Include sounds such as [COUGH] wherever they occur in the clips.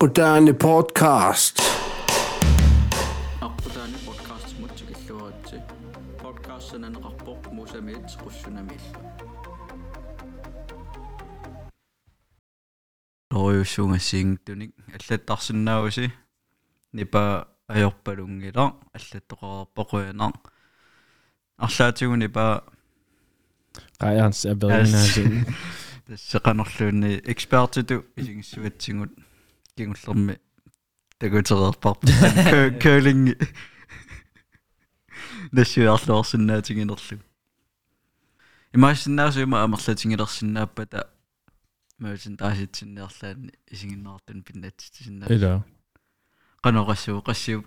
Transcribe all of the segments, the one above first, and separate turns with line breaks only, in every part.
Akutaani podcast.
мут тикиллуаратси подкаст сананеқарпоқ мусамиит қуссунамиилла лориуссуунгассиингтуник аллаттарсинааруси нипа ajorpalungila аллаттоқарпоқуянаа арлаатигу нипа
Qajans aberinaasin
тассеқанерлуунни экспертиту исигиссуатсигут кигуллерми такутерерпар керлинг дэшиарлуарсинаатигинерлу имаасиннаасуима амерлатингилерсинааппата маусин тааситсинниарлаани исигиннаартун пиннатситсиннаа
ila
qanoqassuu qassiu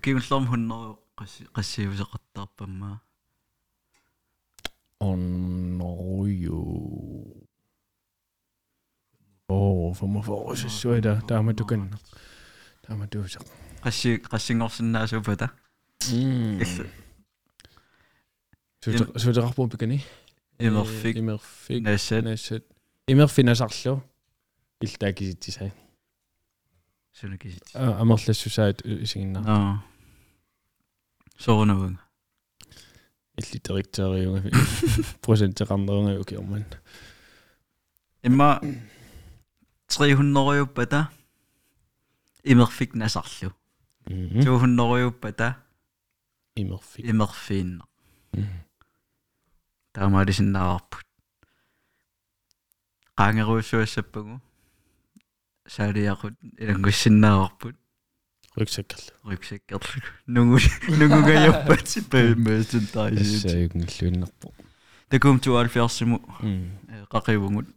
kigullorm hunneru qassi qassiusеқартаарпаммаа
onnoju oo for mig for så så der der må du kan der må du så
qassi qassingorsinnaasuupata
så så der rapport begynde
imerfik
imerfik
nassat
nassat imerfina sarlu iltaakisittisai
sunakisit
амерлассусаат исигиннаа
аа соорнавун
иллитериктериунга процентеқарнерунга укиорман
имма 300-юуппата имерфик насарлу. 200-юуппата
имерфик
имерфиинна таамаалисиннаарпут qaangeruussuassappagu saaliaqut ilangussinnaarput
rygsækkal
rygsækkerlu nungu nungugajappat pæmæsten taisiit
ассаагиллуиннарпо
takum 72simu
м
qaqivungut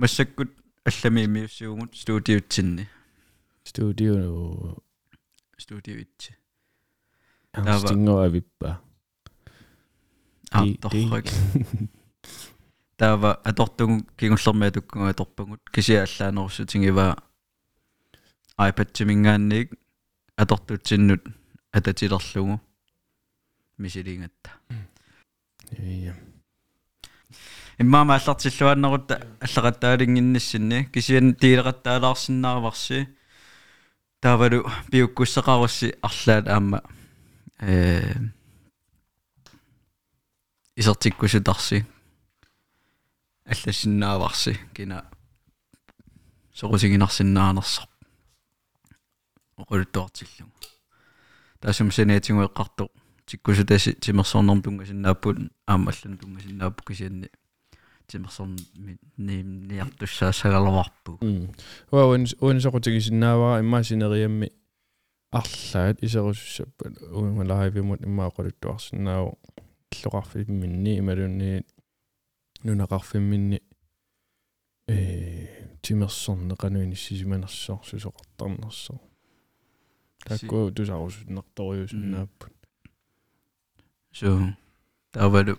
massakkut allami imiussiugut studiutsinni
студио
studiuitsi
ангстингоо авиппа
аатторрак таава аторtugu kingullermia tukkunga atorpangut kisia allaanersutingivaa iPad-тимингаанник аторtutsinnut ататилерлугу мисилингаtta
я
иммаама аллартиллуаннерутта аллақаттаалингиннассинни кисиан тиилеқаттаалаарсиннааварси таавалу пиуккуссеқарусси арлаат аама э исертиккусутарси аллассиннааварси. Кина сорусигинарсиннаанерсар. Оқулуттуартиллугу таасум синеатингуэққарту тиккусутаси тимерсорнерм тунгасиннааппут аама аллан тунгасиннааппу кисианни тимерсорн ниартуссаа сагалаварпу
м. Уан уан сокутигисиннаавара иммаасинериамми арлаат исеруссаппат уималаавимут иммаақулуттуарсинааву иллоқарфимминни ималунни нунақарфимминни. Э тимерсорнеқануиниссисиманерсоо сусоқартарнерсоо такку тусарусуннарториусиннааппут
so тавалу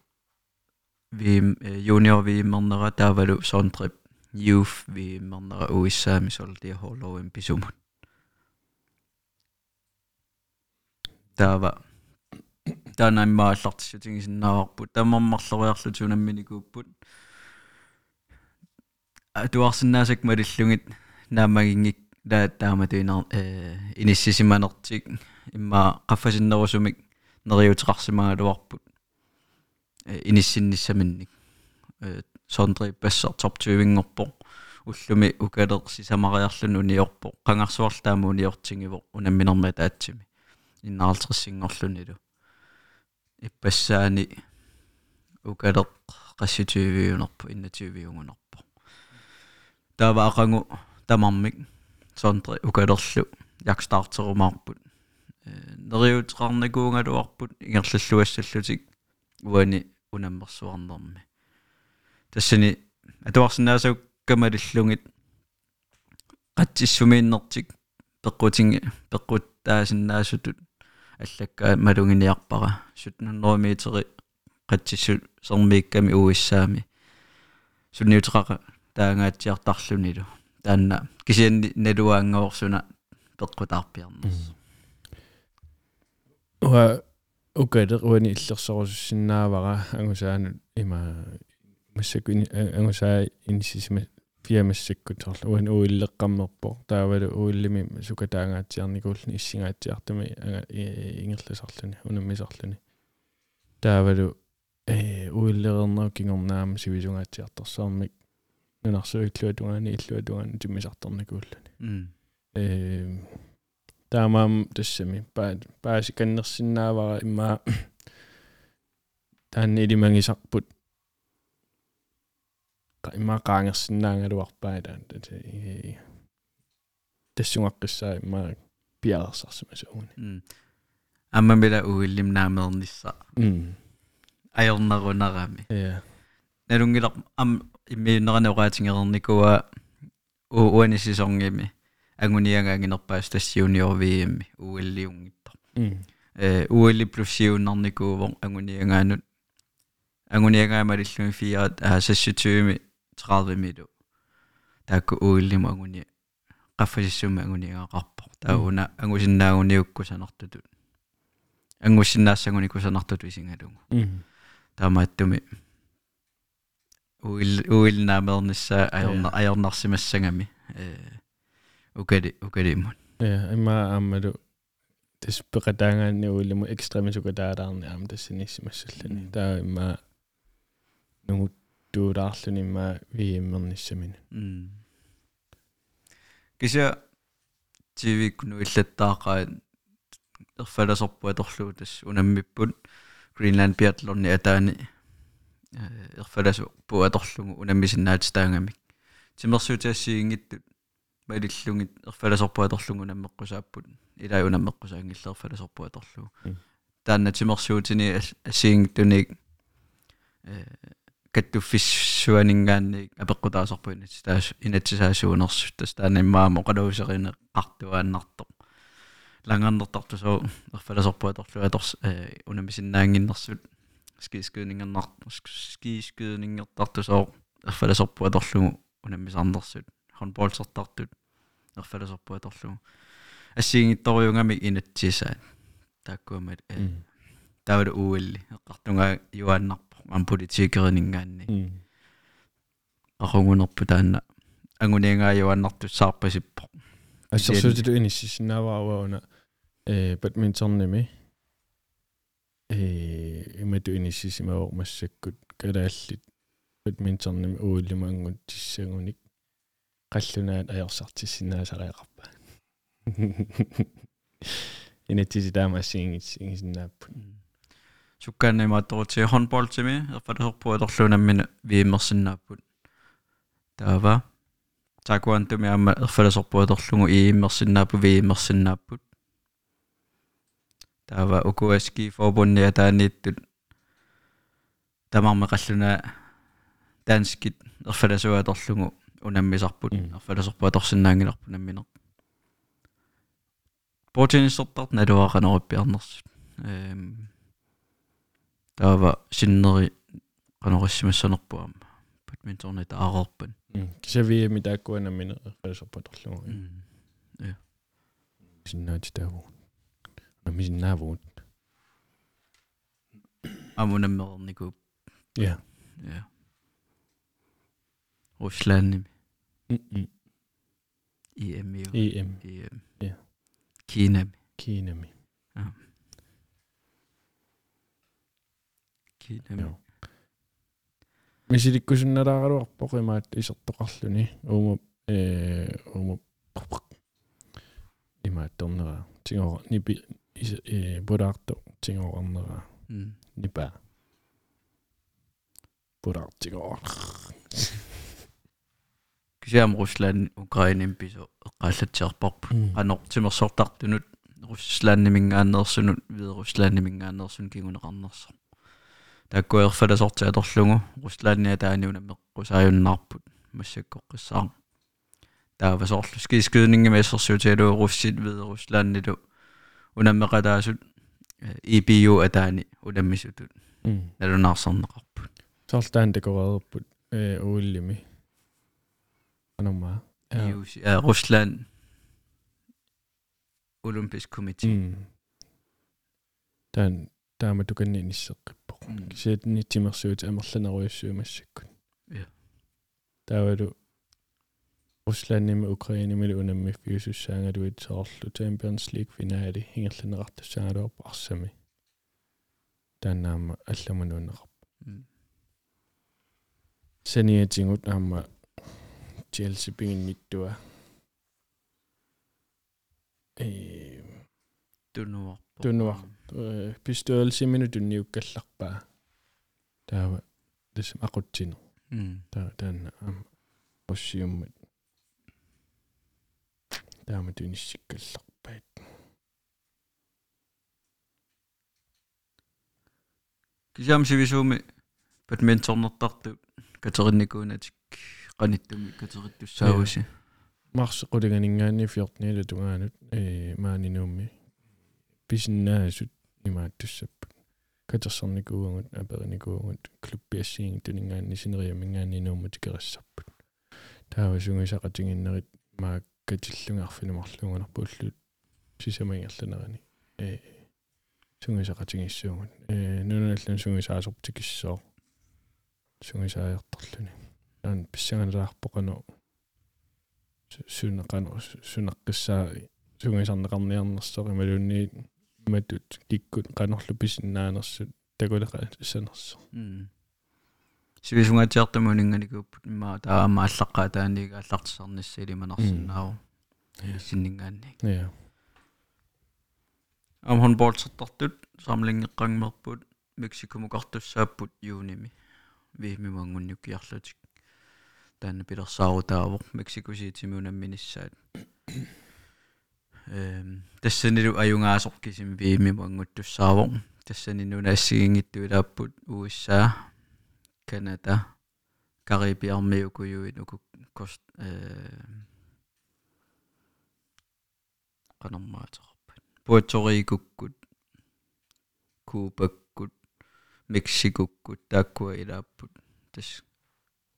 vi junior vi mannere der var det sådan trip youth vi mannere og især med så det holder en pisum der var der er nemlig meget klart så ting sådan når der må man så være så tjene min i gruppen du har sådan altså ikke med det slunget når man ikke der der med det når initiativet man artik imma qafasinnerusumik neriutrarsimaa luarput э сондри пассер топ 20-ингорпо уллуми укалерси самариарлун униорпо қангарсуарлаама униортингиво унамминерма таатсими. Иннаалтриссингорлунилу иппассаани укалеқ qassutiiviunерпу иннатиивиунгунерпо таава ақангу тамармик сондри укалерлу якстаартерумаарпут э нериутеқарникуунгалуарпут ингерллуассаллутик уани унаммерсуарнерми тассани атуарсинаасаук камалиллугит қатсиссумииннертик пеққутинги пеққуттаасиннаасутут аллаккаа малунгиниарпара 1700 метри қатсиссут сэрмиикками уиссаами сунниутеқаqa таангаатсиартарлунилу. Таанна кисианни налуаангоорсуна пеққутаарпиарнерс
уа укалеq уани иллерсорусиннаавара ангусаанут има массакуни ангусаа инисисима фиамассаккутерла уан уиллеққаммерпо таавалу уиллими сукатаангаатсиарникуулни иссингаатсиартами ага ингерласарлуни унаммисарлуни таавалу э уиллерернаа кингорнаама сивисунгаатсиарторсаармик нунарсуиклуа тугаани иллуа тугаани тиммисарторникууллуни э таамаам тассами паа пааси каннерсиннаавара иммаа таанни илимангисарпут иммаа qaangersinnaangaluarpaa таан тассунгаққиссаа иммаа пиарсарсима сууни
аммамила уиллим наамернисса
м
аёрнарунарами
я
налунгилар ам иммиуннеранеораатингерникуа уанисисорнгими агуниагаангинерпаас тассиуниор виимми уиллиунгиттар э уилли плюссиуннарникуувор агуниагаанут агуниагаамалиллуми фиаат аасассутуими 30 милу таакку уиллима агуни qaffasissuma aguniagaaqarpo tauna angusиннаагуниукку санартутут ангуссиннаассагуни кусанартуту исингалугу таамааттуми уил уилнаамернissaа аёрна аёрнарсимассагами э укали укалимун
я имма аамалу тас пекатаангаанни уилиму экстремисукатаалаарни аама тассиниссимассаллани таа имма нугут туулаарлуни имма вииммерниссамини
кися тивикну иллаттаақаа ерфаласорпуа торлуу тас унаммиппут Greenland Biathlon атаани ерфаласу пуаторлугу унаммисиннаатистаангамик тимерсуутаассиингиттут малиллугит ерфаласорпуаторлугу наммеққусааппут илаа унаммеққусаангиллерфаласорпуаторлугу таанна тимерсуутини ассиингиттуник э каттуффиссуанингаанник апеққутаасорпу инатситаас инатсисаасуунерсут тас таанаммаамо қалуусерine qартуааннарто лангарнертартусоо ерфаласорпуаторлуга торс э унамисиннаангиннэрсут. Скискüüнингернар скискüüнингертартусоо ерфаласорпуаторлугу унамисарнерсут хонболсертартут ерфаласорпуаторлугу ассиингитторюнгами инатсисаат тааккуамат э тавал уулли эққартунга юааннарпо ам политикеринингаанни аргунгунерпу таанна агуниангааюаннартуссаарпасиппо
ассерсуутилу иниссиснааваауауна э бадминтонними э имату иниссисимавор массаккут калааллит бадминтонними ууллимаангут тиссагуник qallunaat ajorсартиссинаасариақарпа инатиси таамаассингис ингисиннааппут
суккааннимаатторути хонболтими ерфалерпу алерлуунаммина вииммерсиннааппут таава такуантуми аама ерфалерпу алерлугу ииммерсиннааппу вииммерсиннааппут таава укуаски форбунни атаанииттут тамарме қаллуна данскит ерфаласуаторлугу унаммисарпут ерфаласерпу аторсиннаангиларпу намминер Портинисертарт налуақанеруппиарнерсут эм таава синнери канориссимассанерпуама бадминтон таарерпан
кисавиами тааккуанаммина эрфаласерпаторлугу
я
синнаати тааву намисиннаавуут
амунаммерникуп
я
я Русланними EM jo
EM
EM
Ja.
Kinami
кинами
Kinami
Joo. мисиликкусунналаагалуарпо қимаат исертоқарлүни уума э уума имаатторнера тигора нипи э будаарто тигорарнера
Mm.
нипа. Будаартигора
кисиам Руслан Украиним писо эққааллатсиарпарпу канортимерсортартунут Руслааннимингааннерсунут виеруслааннимингааннерсун кигунеқарнерсо таккуерфаласортиаторлугу Руслаанниа тааниуна меққусааюннаарпут массаккоққиссаар таавасоорлу скискüüнингимассерсуутиалуу руссит видеруслааннилу унаммеқалаасут EBU атаани унаммисутут
м
налунаарсарнеқарпут
соорлаан такореерпут э ууллими аномма
EU Руслаан Olympic Committee
м. Тан таама туканни ниссеққиппоқ кисиат нитимерсуут амерланеруйуссуумассаккут
я
таавалу Руслаанними Украинамили унамми фиусуссаангалуит соорлу. Champions League финаали хингерланеқартуссаагалуарпа арсами. Тааннаама алламануунеқарп саниатингут аама Chelsea пингинниттуа э
тунуарпо
тунуар пистуалсимину тунниуккалларпаа таава тас ақутсину
м
таа таана аама оссиуммат таама туниссиккалларпаат
кисаам сивисууми бадминтоннертарту катеринникуунатик qaниттуми катериттуссааваси
марсеқулиганингаани фиортниила тугаанут э маанинуумми писиннаасут имааттуссаппут катерсарникуугут апериникуугут клубпиассиин тунингаанни синериамингаанинуумма тикерассарпут таава сунгисақатингиннерит мааккатиллунгарфинумарлугунарпууллут сисамаингерланерани э сунгисақатингиссуугут э нуналлун сунгисаасортикиссоо сунгисааярторлуни ан писсаганлаарпоқану сунеқану сунеққиссаа сунгисарнеқарниарнерсоо ималуунни матут киккут қанерлу писиннаанерсут такулеқа санерсо
м. Сивисунгаатиартамунинганикууппут имма таама аллаққаа таанига аллартисарниссали манарсинаау синнингаанни
я
ам хонболсертартут самлингеққангмерпут мексикумукартуссааппут юуними. Виимимангуннуккиарлутик таана пилерсаарутаавоқ мексикусиитимунамминиссаат эм тассанилу аюнгаасоқ кисим виимимангуттуссаавоқ тассанинуна ассигингиттуилааппут USA Канада. Карибиармиукуюит уку кост э qanarmaataqarpat Puerto-Ricokкут Кубаккут Мексикоккут тааккуа илааппут тас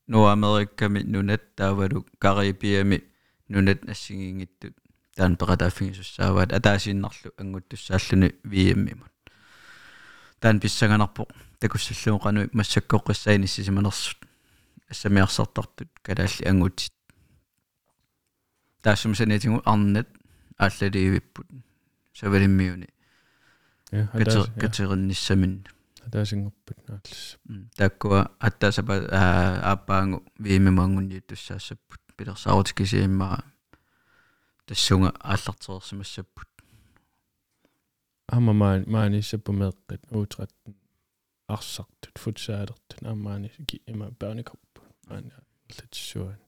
Нуамерикками нунат таавалу Карибиами нунат ассигингиттут таан пекатааффигисуссааваат атаасииннарлу ангуттуссааллуни виэммимут таан писсаганарпо такуссаллуоқану массаккоққиссаиниссисиманерсут ассамиарсартартут калаалли ангутит таасум санитингу арнат ааллаливиппут савалиммиуни
я
катер катеринниссамин
таасингорпут нааллас
тааккуа аттаасапа ааппаангу виимимангунниуттуссаассаппут пилерсаарутикисииммаа тассунга ааллартерерсимассаппут
амма маани маани саппумеэккат uuтраттун арсартут футсаалертун аммаани ки има баанакорпу маани латсуан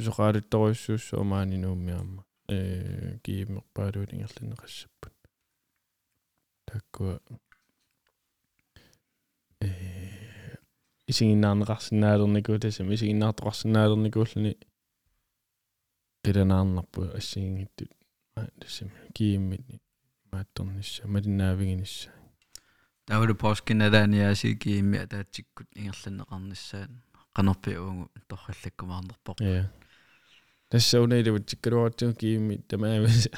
сусоqaaluttoruissuussуу маани нууммиарма э киимерпаалуулингерланеқассаппут таккуа исигиннаарнеқарсинаалерникуу тасам исигиннаартоқарсинаалерникууллуни пиланаарнарпу ассигингиттут тасам кииммит маатторнисса малиннаавигинисса
таавалу поскиналааниасикиимми атаатсиккут ингерланеқарниссаат qanarpi uungu torrallakkumaarnerpoq
я тассаунайлавут тиккалуартуу киимми тамаавис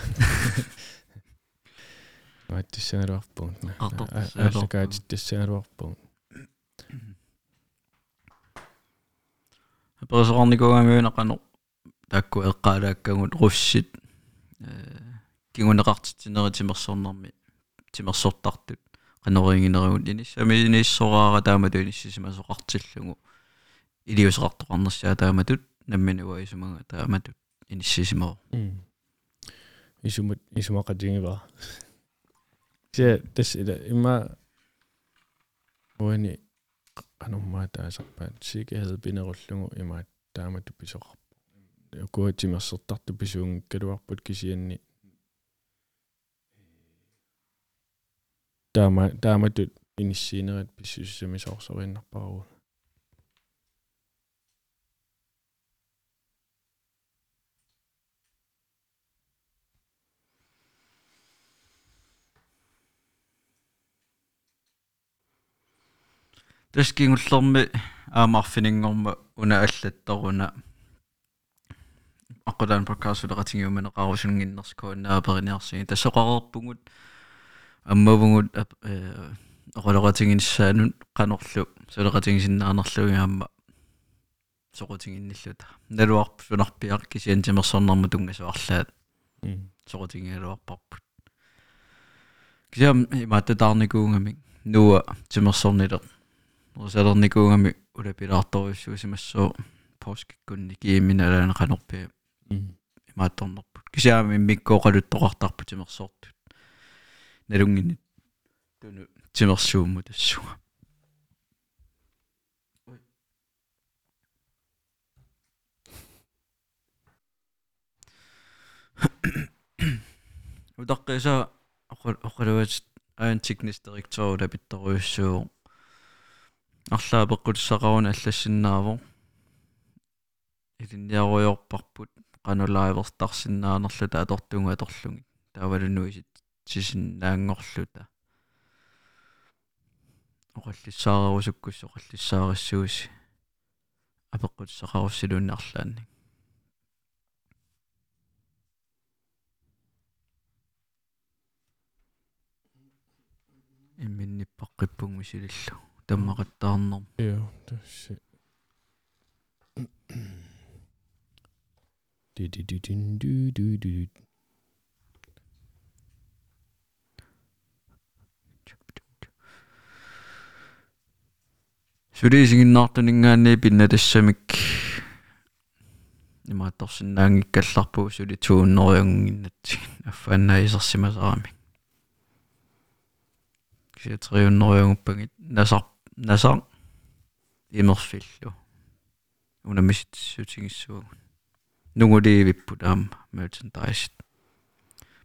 мааттиссагалуарпуун ааллакаат тассагалуарпуун
персоорникугамиуна таакку эққалааккагут руссит э кигунеқартитинери тимерсорнарми тимерсортартут. Qanorингинеригут иниссами иниссораара таамату иниссисимасоқартиллугу илиусеқартоқарнерсаа тааматут намминуа исумага тааматут иниссисимоо
исумут исумақатингива се тас ила има уани ануммаа таасарпаат сикаал пинеруллугу имаат таамату писоқарпу куатимерсертарту писуунгкалуарпут кисианни таама тааматут иниссиинерат
таскингуллерми аамарфинингорма уна аллатторуна аққулаан подкастулеқатингиумана қарусунгиннерскууннаапериниарсини тассоқарерпугут аммавугут э оқалоқатингиссаанут қанерлу сулеқатингисиннаанерлугиаама соқутингинниллута налуарп сунарпиар кисиан тимерсорнэрму тунгасуарлаат соқутингиалуарпарпут кисиам имааттатаарникуунгами нуа тимерсорнилеқ русалерникуунгами улапилаарторуссуусимассуу поскиккунни кииминалаана канорпи имаатторнерпут кисиами миккооқалуттоқартарпу тимерсоортут налунгинни туну тимерсуумму тассуга утаққиса оқалуат аантикнистериктору лапитторуйуссуу арлаа пеққутсақаруна аллассиннаавоо илинниаруйорпарпут qanullaavertarsinnaanерлута атортунга аторлуги таавалунуисит сисиннаангорлута оқаллиссаарерусуккус оқаллиссаарассууси апеққутсақаруссилууннаарлаанни имминниппаққиппунгу силиллу таммақаттаарнер
Ja, tässä. Du, du, du, du, du, du, du.
сулисигиннаартунингаанни пиннатассамик имаатторсинаангиккалларпуу сули тууннериунгиннатси аффааннаисерсимасарами кисиатериуннериунгуппагит насар насар имерфиллу унамиситсуутигиссуугун нугулиивиппут аама мерчендайсит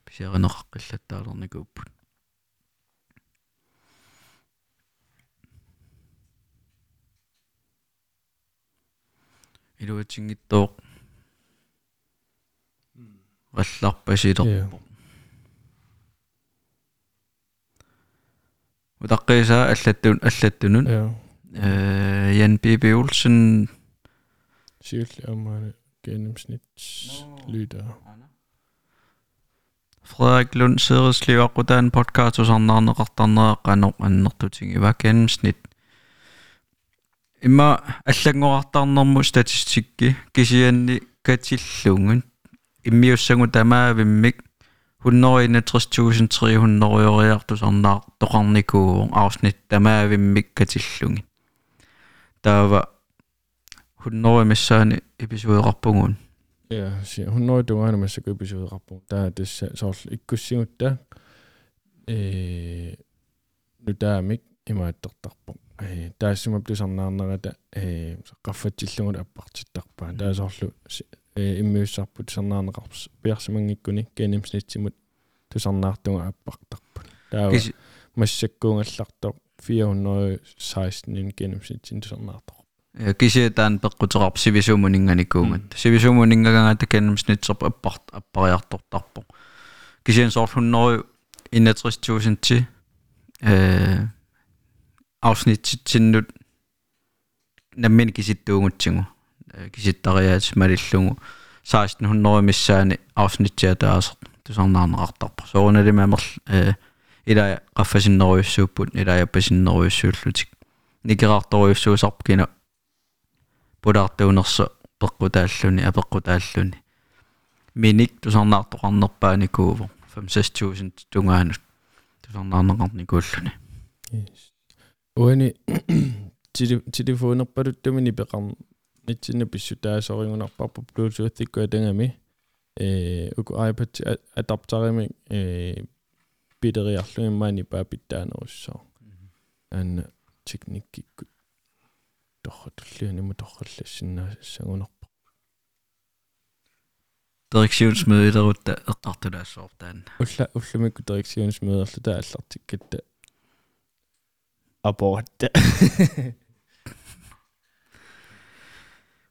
писиаринеқаққиллаттаалерникууппут илуатингиттоо алларпасилерпо утаққиса аллаттун аллаттунун
Ja,
э Jan Bibi Olsen
cirka ammaane gennemsnitslytter.
Frederik Lund Sædersliv aqutaan podcast usarnaarneqartarneeqqano annertutingiva gennemsnit имма аллангоартаарнэрму статистикки кисианни катиллунгун иммиуссагу тамаавиммик 133300 тоқарникуу авснит тамаавиммик катиллунги таава 100 миссаани эпизоодеқарпугун
Ja, siger, hun når du er med så episode rapport. Der er det så så hunnorinnatristtuusintriihunnorioриartusernaar toqarnikuuguq aarsnit tamaavimik katillungi taava hunnorimissaan episodeqarpunguun ja si hunnoritugaanumassak episodeqarpung taa tassa soorlu ikkussingutta э нутаамик имааттертарпу э таассимап тусарнаарнерата э саққарфатсиллугут аппартиттарпаа таасоорлу der bare til der på. Der er så slu. Øh, i møs på sådan andre raps. Bær som man ikke kunne gennemsnit til til sådan andre der er bare der på. Der er
киси
masser gode slagter 416 en gennemsnit til sådan andre.
кисиатаан пеққутерарп сивисуумунинганикуунгат сивисуумунингагангата каннамснитсерп аппарт аппариартортарпо кисиан соор 100 61.000 ти э авсниттиннут наммин киситтуугутсигу киситтариаат малиллугу 1600 миссаани авсниттиатаасер тусарнаарнеқартарпо соорналимамерл э ила qaffasinneriussuupput ила яппасиннериуссууллутик никераartoruussuusарп кина пулаартуунерсо пеққутааллуни апеққутааллуни миник тусарнаартоқарнерпааникууво 56000 тунгаанут тусарнаарнеқарникууллуни
Уани [COUGHS] телефонерпалуттамини пеқар нитсинна писсутаасорингунарпарпа Bluetooth-иккуа тангами э уку iPad адаптарими э битериарлугиммаани паапиттаанеруссоо анна техниккикку торратуллианиму торраллассиннаассагунерпа
дирекtionsmøde эққартулаассуортаан
улла уллумикку дирекционсмедерлу тааллартиккатта апоратта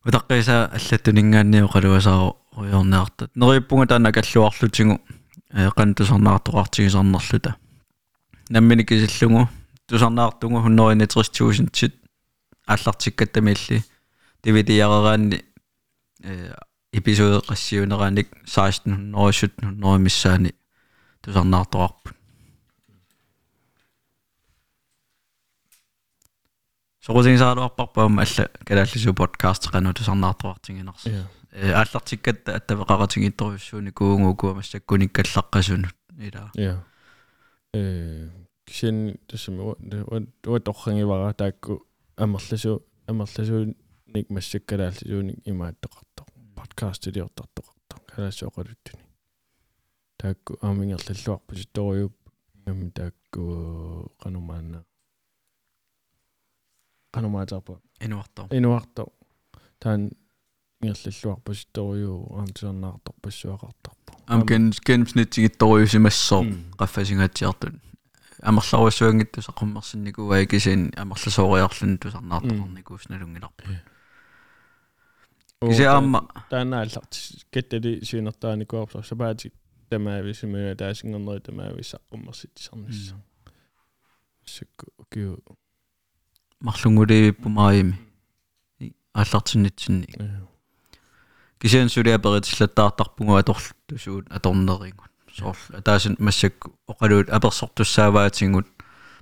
утаққиса аллаттунингаанниу қалуасаару уйорнеартат нериуппунга таана каллуарлутигу қантусарнаартоқартигисарнерлута наммини кисиллугу тусарнаартугу 133000 тит ааллартиккаттамиилли дивидиарераанни э эпизод qassiuneranik 1600 миссаани тусарнаартоарпут сорусингсааруарпарпаама алла калааллису подкаст кану тусарнаартоартингинарс э ааллартиккатта аттавеқаратингитторюссууни куунгукуа массаккуник каллаққасунут ила
ja э кисен тассами уа торрангивара таакку амерласу амерласу ник массаккалааллисууник имааттоқартор подкаст илиортартоқартор калаасооқалуттуни таакку аамингерллуарпу ситториуп гамми таакку канумаана канумаатарпа
инуартоо
инуарто таан ингерллуарпу ситториу аамтисарнаартор пассуақартарпу
am gen gennemsnittigittoriusimassor qaffasigaatiartun амерларуссуангитту саққуммерсинникуа икисин амерласоориарлун тусарнаартарникуусналунгиларпу кисе аама
таанаалларт каттали сиинертааникуарсо сапаати тамаависимуя таасингернери тамаависсаққуммерситсарнисса сакку киу
марлунгулииппумаими ааллартиннитсинни кисиан сулиаперитиллаттаартарпугу аторлутусуут аторнерингут соорлу таасин массак оқалуут аперсортуссааваатингут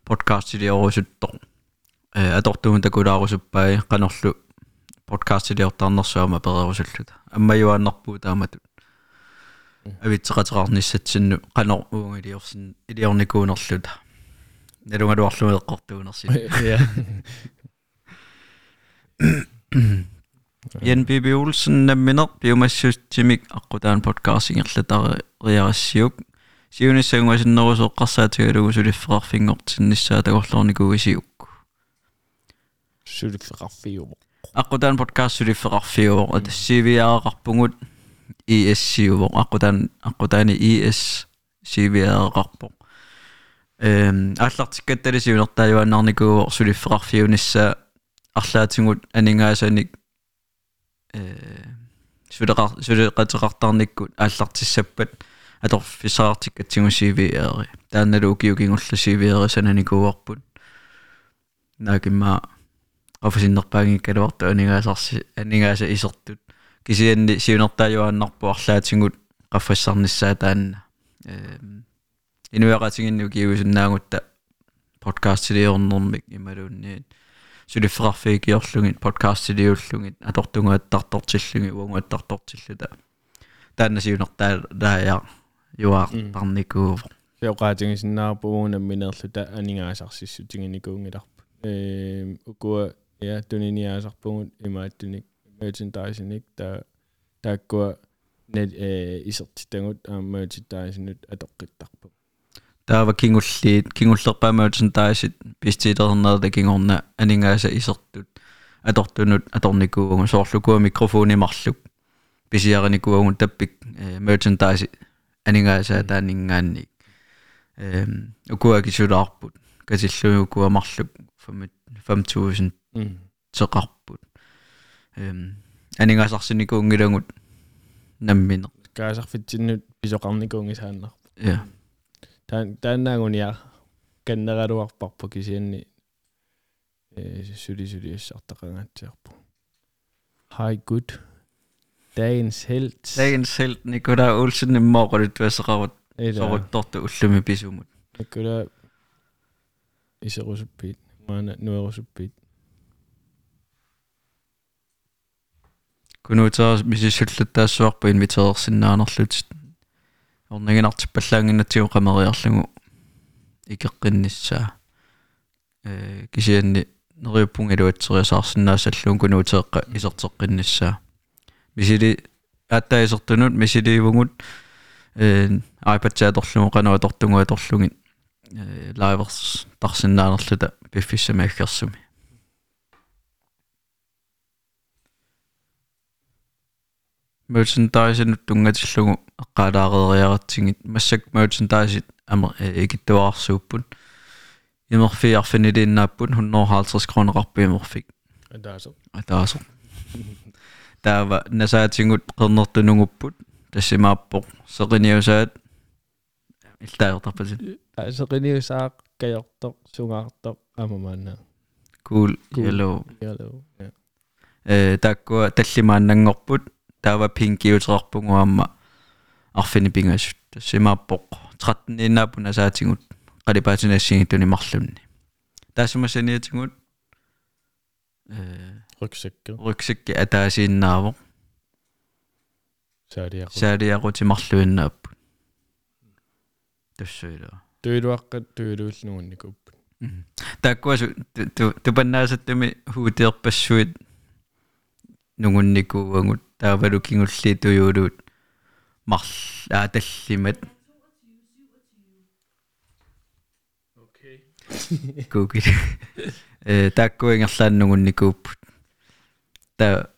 подкастилиорусуттор э атортуун такулаарусуппай канерлу подкастилиортаарнерсуама перерусуллута аммаюааннарпуу тааматут авитсеқатерарниссатсинну қанор уунгилиорсин илиорникуунерлута налунгалуарлумеэққортуунерси
ja
Jan Bibi Olsen nammineq piumassuttimik aqutaan podcastingерлатариарассиук сиунissaungasinnerusoqqarsaatigalugu suliffeqarfingortinnissaa tagorlornikuisiuk
сулиффеқарфиу
aqutaan podcast suliffeqarfiuvoq atassiviaaqarpungut ES-siuvoq aqutaan aqutaani ES siviaaqarpoq эм аллартиккатталисиунертаажуаннарникуу сулиффеқарфиунissaa арлаатингут анингаасаник сулеқар сулеқатеқартарниккут ааллартиссаппат аторфисаартиккатсигусивиаери таанналу укиукингулла сивиаери сананикууарпут наакимма афисиннерпаагиккалуарту анигаасарси анигааса исертут кисианни сиунертаажуааннарпу арлаатингут qaffассарниссаа таанна э инуяqatiginnu kiusunnaangutta подкастилиорнэрмик ималуунниит сулиффеқарфигиорлугит подкастилиуллугит атортунгааттартортиллуги уангуаттартортиллута тааннасиунертаа даая юаартарникуу
сеоqaатингисиннаарпугуна минерлута анигаасарсиссутингиникуунгиларпу э укуа я туниниаасарпугут имааттуник merchandising та тааккуа нет э исертитангут аа merchandising атоққиттарпу
таава кингуллиит кингуллерпаа merchandise пистилернерда кингорна анингааса исертут атортунут аторникуугу соорлукуа микрофони марлук писиариникуугу таппик merchandise анингааса таанингаанник эм укуа кисулаарпут касиллугукуа марлук 5000 теқарпут эм анингаасарсиникуунгилагут наммине
каасарфитсиннут писоқарникуунгисааннар
я
Tän, tänään kun jää kennärädu arparpuki sienni syli syli sartarangatsiarpu. Hi good. Dagens helt.
Dagens helt Nikola Olsen i morgen det var så
råd. Så råd dorte
ullumi pisumut. Nikola isä
rusuppiit. Mä oon nuo rusuppiit.
Kun uitaas, missä syllyttää suorpa inviteersinna anerlutsit. Камериарлугу икеққинниссаа э кисианни нериуппунгилуатсериасаарсинаассаллуун кунуутеэққа исертеққинниссаа мисили ааттаисертунут мисиливугут э айпатсааторлугу кануатортунгуаторлугит э лайверс тарсиннаанерлута пиффиссамааггерсуми merchandise тунгатиллугу эққалаарериаратсигит массак merchandise ама икиттуаарсууппут имерфиарфинилииннааппут 150 кронеқарпи имерфик
атаасо.
Атаасо. [LAUGHS] Таава насаатингут қернертунугуппут тассимааппоқ сеқиниусаат. Иллаертарпасит
таасеқиниусаақ каёртоқ сунгаартоқ амамаана.
Cool yellow.
Yellow ja
э тааккуа таллимааннангорпут таава пинкиутерарпугуамма арфини пингасут симааппоқ 13 иннаапуна саатингут. Қалипаатинассигитуни марлунни таасумасаниатингут э
rygsække
rygsække атаасииннаавоқ
саалиақу
саалиақути марлуиннааппу тассуила.
Туилуаққат туилуулнуунникуппут
тааккуасу тупаннаасаттуми хуутеерпассуит нугунникууангут таавалу кингулли туйуулуут марл ааталлимат
окей
куки э тааккуингерлааннугунникууппут та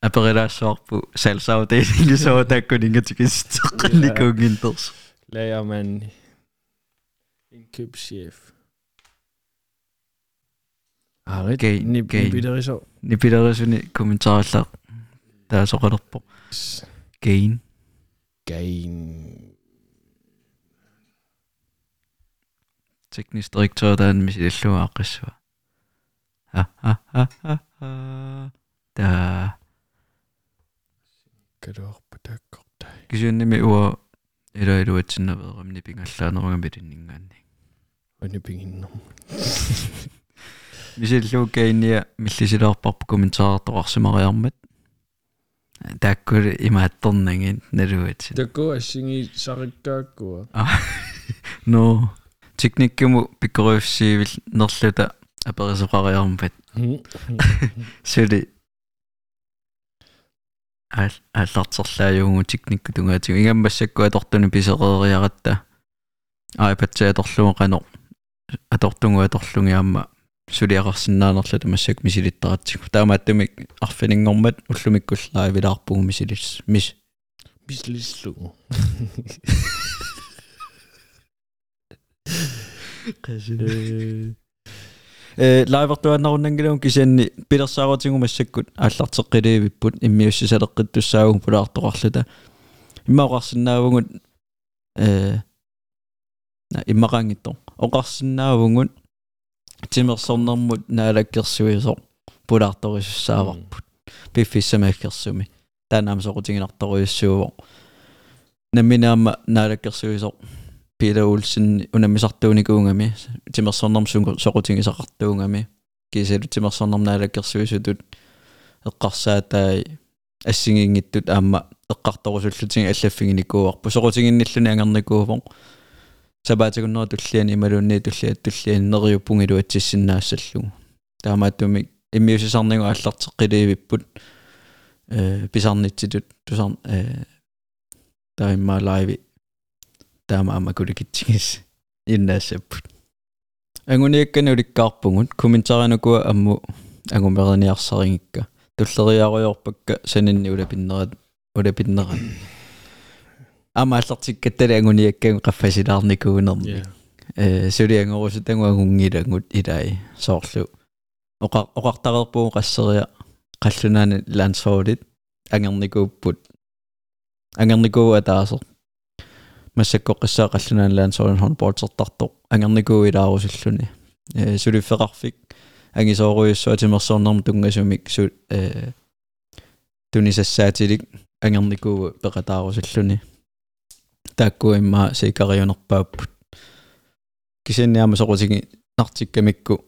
аперилаассоорпу салсаутеилингисоо тааккунингатикиссеққанникуунгинтерс
lagermand indkøbschef Arit
Gain,
ni
gain.
biteriso
нипилерисуни комментаарлаа таасоқалерпо gain.
Gain.
Teknisk direktør der er en missillu aqissua ha ha ha ha ha ta
kadorpa takkorta
kisunnimi uwa ila iluatsinnaveeramni pingallaanерунга пилиннингаанни
oni pinginno
мисиллуу каинниа миллисилаарпарпу комментаартоқарсимариармат тааккули имаатторнагин налуати
takko assingi sarikkaakkuа
но teknikkemu pikkoruussiivil нерлута аперисоқариармат сули ал аллартерлаажугу teknikku tungaatigu ингаммассакку аторtuни писеқериаратта аипатсаа аторлугу қано аторtuнгу аторлугиамма сулиақарсинаанерлата массак мисилиттаратсигу таамааттумик арфинингормат уллумиккуллаа вилаарпугу мисилис мис
bislislu
э лайвертуаннаруннангилуун кисианни пилерсаарутингу массаккут ааллартеққилиивиппут иммиуссисалеққиттуссаагу пулаартоқарлута иммаоқарсинаавгут э на иммақангиттор оқарсинаавгут тимерсорнэрмут наалаккерсуисоо пулаарторисуссааварпут пиффиссамааккерсуми таанаам соқутингинарторуйуссуувоо наминаама наалаккерсуисоо Peter Olsen унамисартууникуунгами тимерсорнэрм соқутингисақартуунгами кисалу тимерсорнэрм наалаккерсуисутут. Эққарсаатаи ассигингиттут аама эққарторусуллутинг аллаффигиникууарпу соқутингинниллуни ангерникуувоо сабаатигуннера туллиани ималуунни туллиат туллиани нериуппунгилу атсиссиннаассаллугу таамааттуми иммиусисарнигу аллартеққилиивиппут э писарнитситут тусар э таимма лайви таама ама куликитсигис иннаассаппут ангуниаккана уликкаарпугут комментарианукуа амму агумерниарсарингикка туллериаруйорпакка санинни улапиннерат улапиннерат ама аллартиккаттали ангуниаккагу qaffasилаарникуунерми э сулиангорусутангу агунгилангут илай соорлу оқа оқартарерпуу qasseriа qallunaani landsforwardit angernikuupput angernikuua taasor массаккоққиссаа қаллунаан лаансоорин хорнболтертарто ангерникуу илаарусуллуни э сулиффеқарфик ангисооруйуссуа тимерсоорнерм тунгасумик су э тунисассаатилик ангерникуу пеқатаарусуллуни таакку имма сикариунерпааппут кисенниама соқутиги нартиккамикку.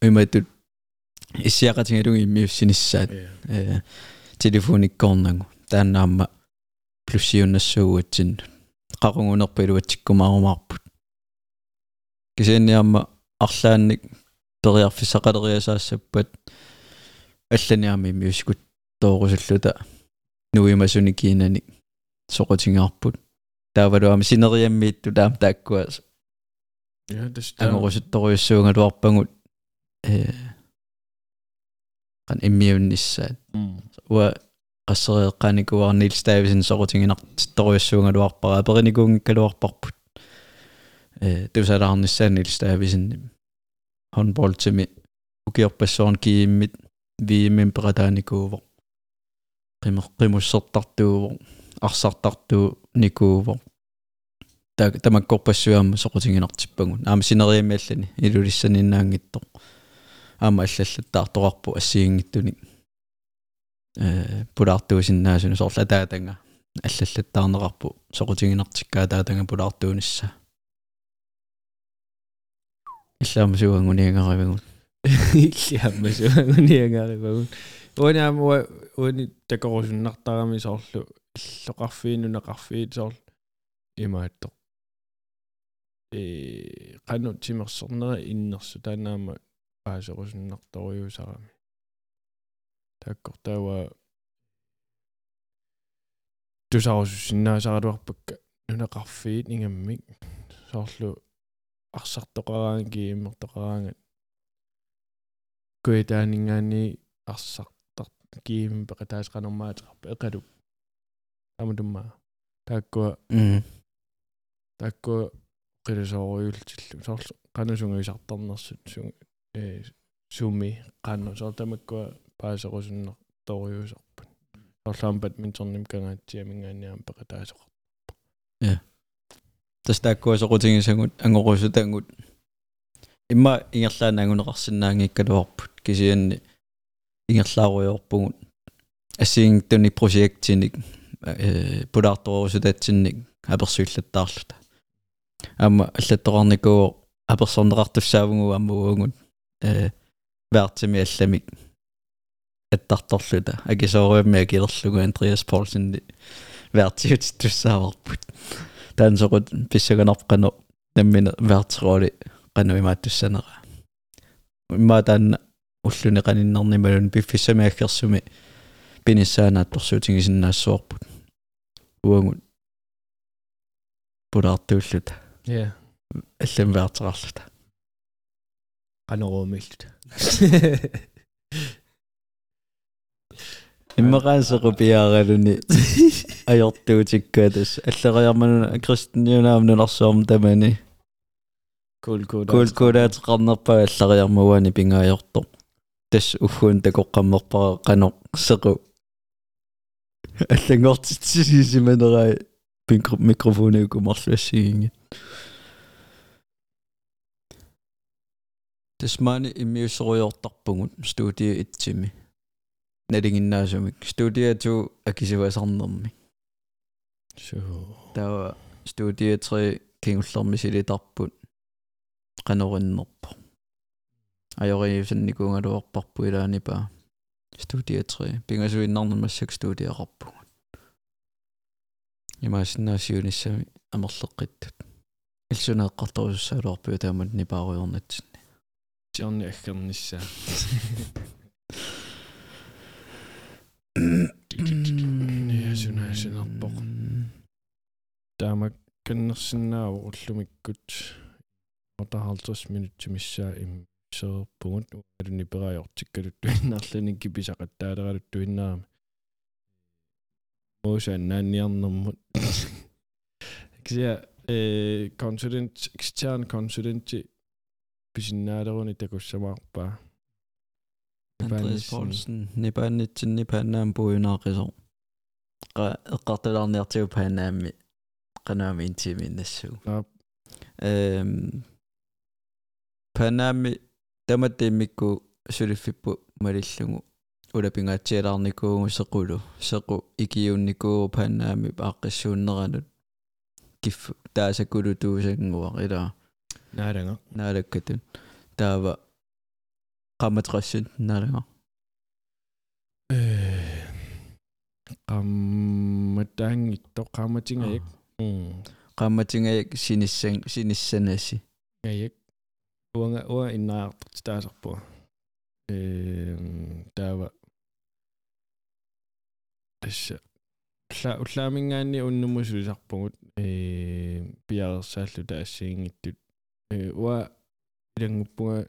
Иматут иссиақатингалуги иммиуссиниссаат э. Телефониккорнагу. Тааннаама плюссиуннассуугатсин qaruнгунерпилуатсиккумаарумаарпут кисианниарма арлаанник периарфиссақалериасаассаппат алланиарми миусикут тоорусуллута нуимасуни кинани соқутингаарпут таавалуами синериаммиитту таам тааккуас
ja det
ангорусутторуйуссуунгалуарпагут э қан иммиунниссаат уа qasserieqqaanikua Niels Davisen soqutiginartittoruissuungaluarpara aperinikunngikkaluarparput э тусалаарнissaан Niels Davisen håndboldtimi ukiorpassoorn kiimmit viimmin perataanikууvo арсартартуу никууво та тамаккорпассуаама соқутингинартиппагун аама синериамиаллани илулиссаниннаангитто аама аллаллаттаартоқарпу ассиингиттуник э пулаартуусиннаасуну соорла таатанга аллаллаттаарнеқарпу соқутигинартиккаа таатанга пулаартуунisса иллаама суангуниангаривагун
иллиамма суангуниангаривагун уанаама уани такорусуннартарами соорлу иллоқарфиинунеқарфиит соорлу имаатто э кану тимерсорнера иннерсу таанаама паасерусуннарторюусарами таккортауа тусарусусиннаасаратуарпакка нунеқарфиит ингаммик соорлу. Арсартоқараан кииммертоқараангат куитаанингаани арсартар киим пеқатаасқанермаатерпа эқалу амутумма тааккуа тааккуа qilisooriultillu soorlu qanusunguisartarnersut su ee sumi qannu soortamakku paaserusunner toriusarpat soorlaam badmintonnim kangaatiamingaaniam peqataasoq
ja tas soqutigisagut angorusutanggut имма ингерлаана агунеқарсинаангиккалуарпут кисианни ингерлааруйорпугут ассиингтуни проектиник э пулаарторусутатсинник аперсуиллаттаарлута аама аллаттоқарникуу аперсорнеқартуссаавгу аммуугут э вертими алламик аттарторлута. Акисоориамми акилерлугу андреас полсенни вертиут туссааварпут таансоқут писсаганарпқано наммина вертероли qannuimaattussанера имма таанна уллуни qaninnarnimalun пиффиссамиаггерсуми пиниссаанаатторсуутигисиннаассуарпут уангут пулаартууллута
я
аллам ваартерарлута
qanеруумиллута
иммераасеқу пиааралуни ajortuutikkaatас аллериармануна кристиниунаамнунарсуарм тамани.
Кулкуда
кулкулаатеқарнерпаа аллериармуани пингаajortor тас уггуун такоққаммерпара қано сеқу аллангортитсисиманераа микрофонеуку марлуассигинги тасмаани иммиуссеруйортарпугут студия итсими налингиннаасумик студия ту акисуасарнерми
су
таа студия 3 кингуллерми силитарпут qanorinnерпо ajoriusанникуунгалуарпарпу илаанипаа студия 3 пингасуиннарнамассак студиақарпугут имаасиннаасиуниссами амерлеққиттут илсунеэққарторуссаалуарпиу таамат нипааруйорнатсинни
тиорни аггернissaа ясунаасинерпоқ таамак каннерсинааву уллумиккут 50 минутсимиссаа им алуни пераажортиккалут туиннаарланик киписақаттаалералут туиннаарами моошан наанниарнэрмут кися э консулент экстерн консуленти писиннаалеруни такуссамаарпаа
Andreas Poulsen нипааннитсинни паанаам пуйунаақисо qa эққарталаарниартиу паанаами qanaami интиминнассуу эм паанаами таматтиммикку сулиффиппу малиллугу улапингаатсиалаарникуугу сеқулу сеқу икиунникуу паанаами ааққиссууннеранут кифф таасакулу туусангуа илаа
нааранга
наалаккатун таава qammaterassut naalanga
э qammatаангитто qammatингаyak
qammatingajak sinissan sinissanassi
ngajak uanga uа иннаартарт таасарпуа э таава. Тасса. Улла уллаамингаанни уннумусулисарпугут э пиарерсааллу таассиингиттут э уа илангуппуга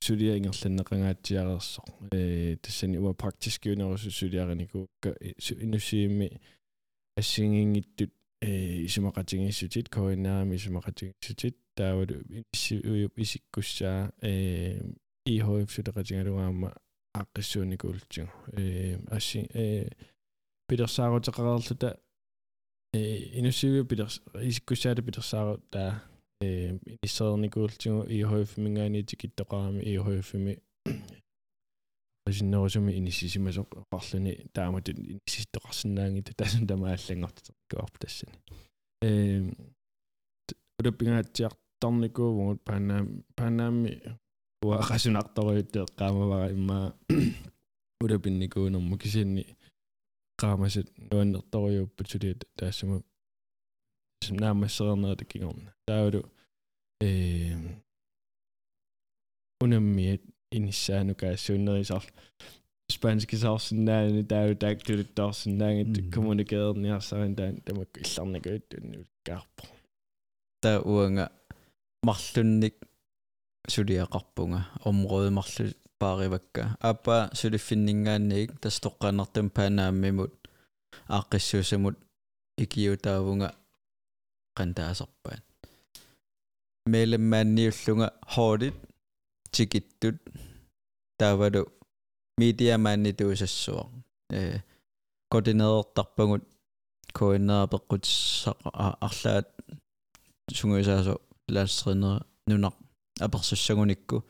сулиа ингерланнеқангаатсиарерсо э тассани уа практиски унерусу сулиараникуукка инусиимми ассингингиттут исумақатингиссутит коинаами исумақатингиссутит таавалу исиккуссаа э ихоев сулеқатингалугаама ааққиссууникуултигу э асси э пидерсаарутеқарерлута э инусиуйу пидерс исиккуссаата пидерсаару таа э иссерникуултигу ихоев мингаани тикиттоқарами ихоевми рисиннерусуми иниссисимасоқ qарлуни тааматут иниссистоқарсинаангита таасан тамааллангорту куарп тассани э улаппингаатсиартарникуувгут панаам панаамми уақасунарторуйуттеэ qaamavara имма [COUGHS] улапинникуунэрму кисианни qaamасат нуаннерторуйуппут сулиат таассаму наамассернерата кигорна таавалу э унаммиат иниссаану каассууннерисар spanske saarsinnaani taalu taaktuluttoorsinnaangit kommunikeerniarsarин таан тамак илларникуут каарпо
та уанга марлунник сулиақарпунга омрode марлу пааривакка апа сулиффиннингаанник тастоққанартум паанааммимут ааққиссуусамут икиутаавунга qantaasarpaat мелэммаанниуллунга хоолит тикиттут таавалу медиамаанни туусассуа э координеертарпагут координеерпеққутсақ арлаат сунгуисаасо лаастринер нунақ аперсуссагуникку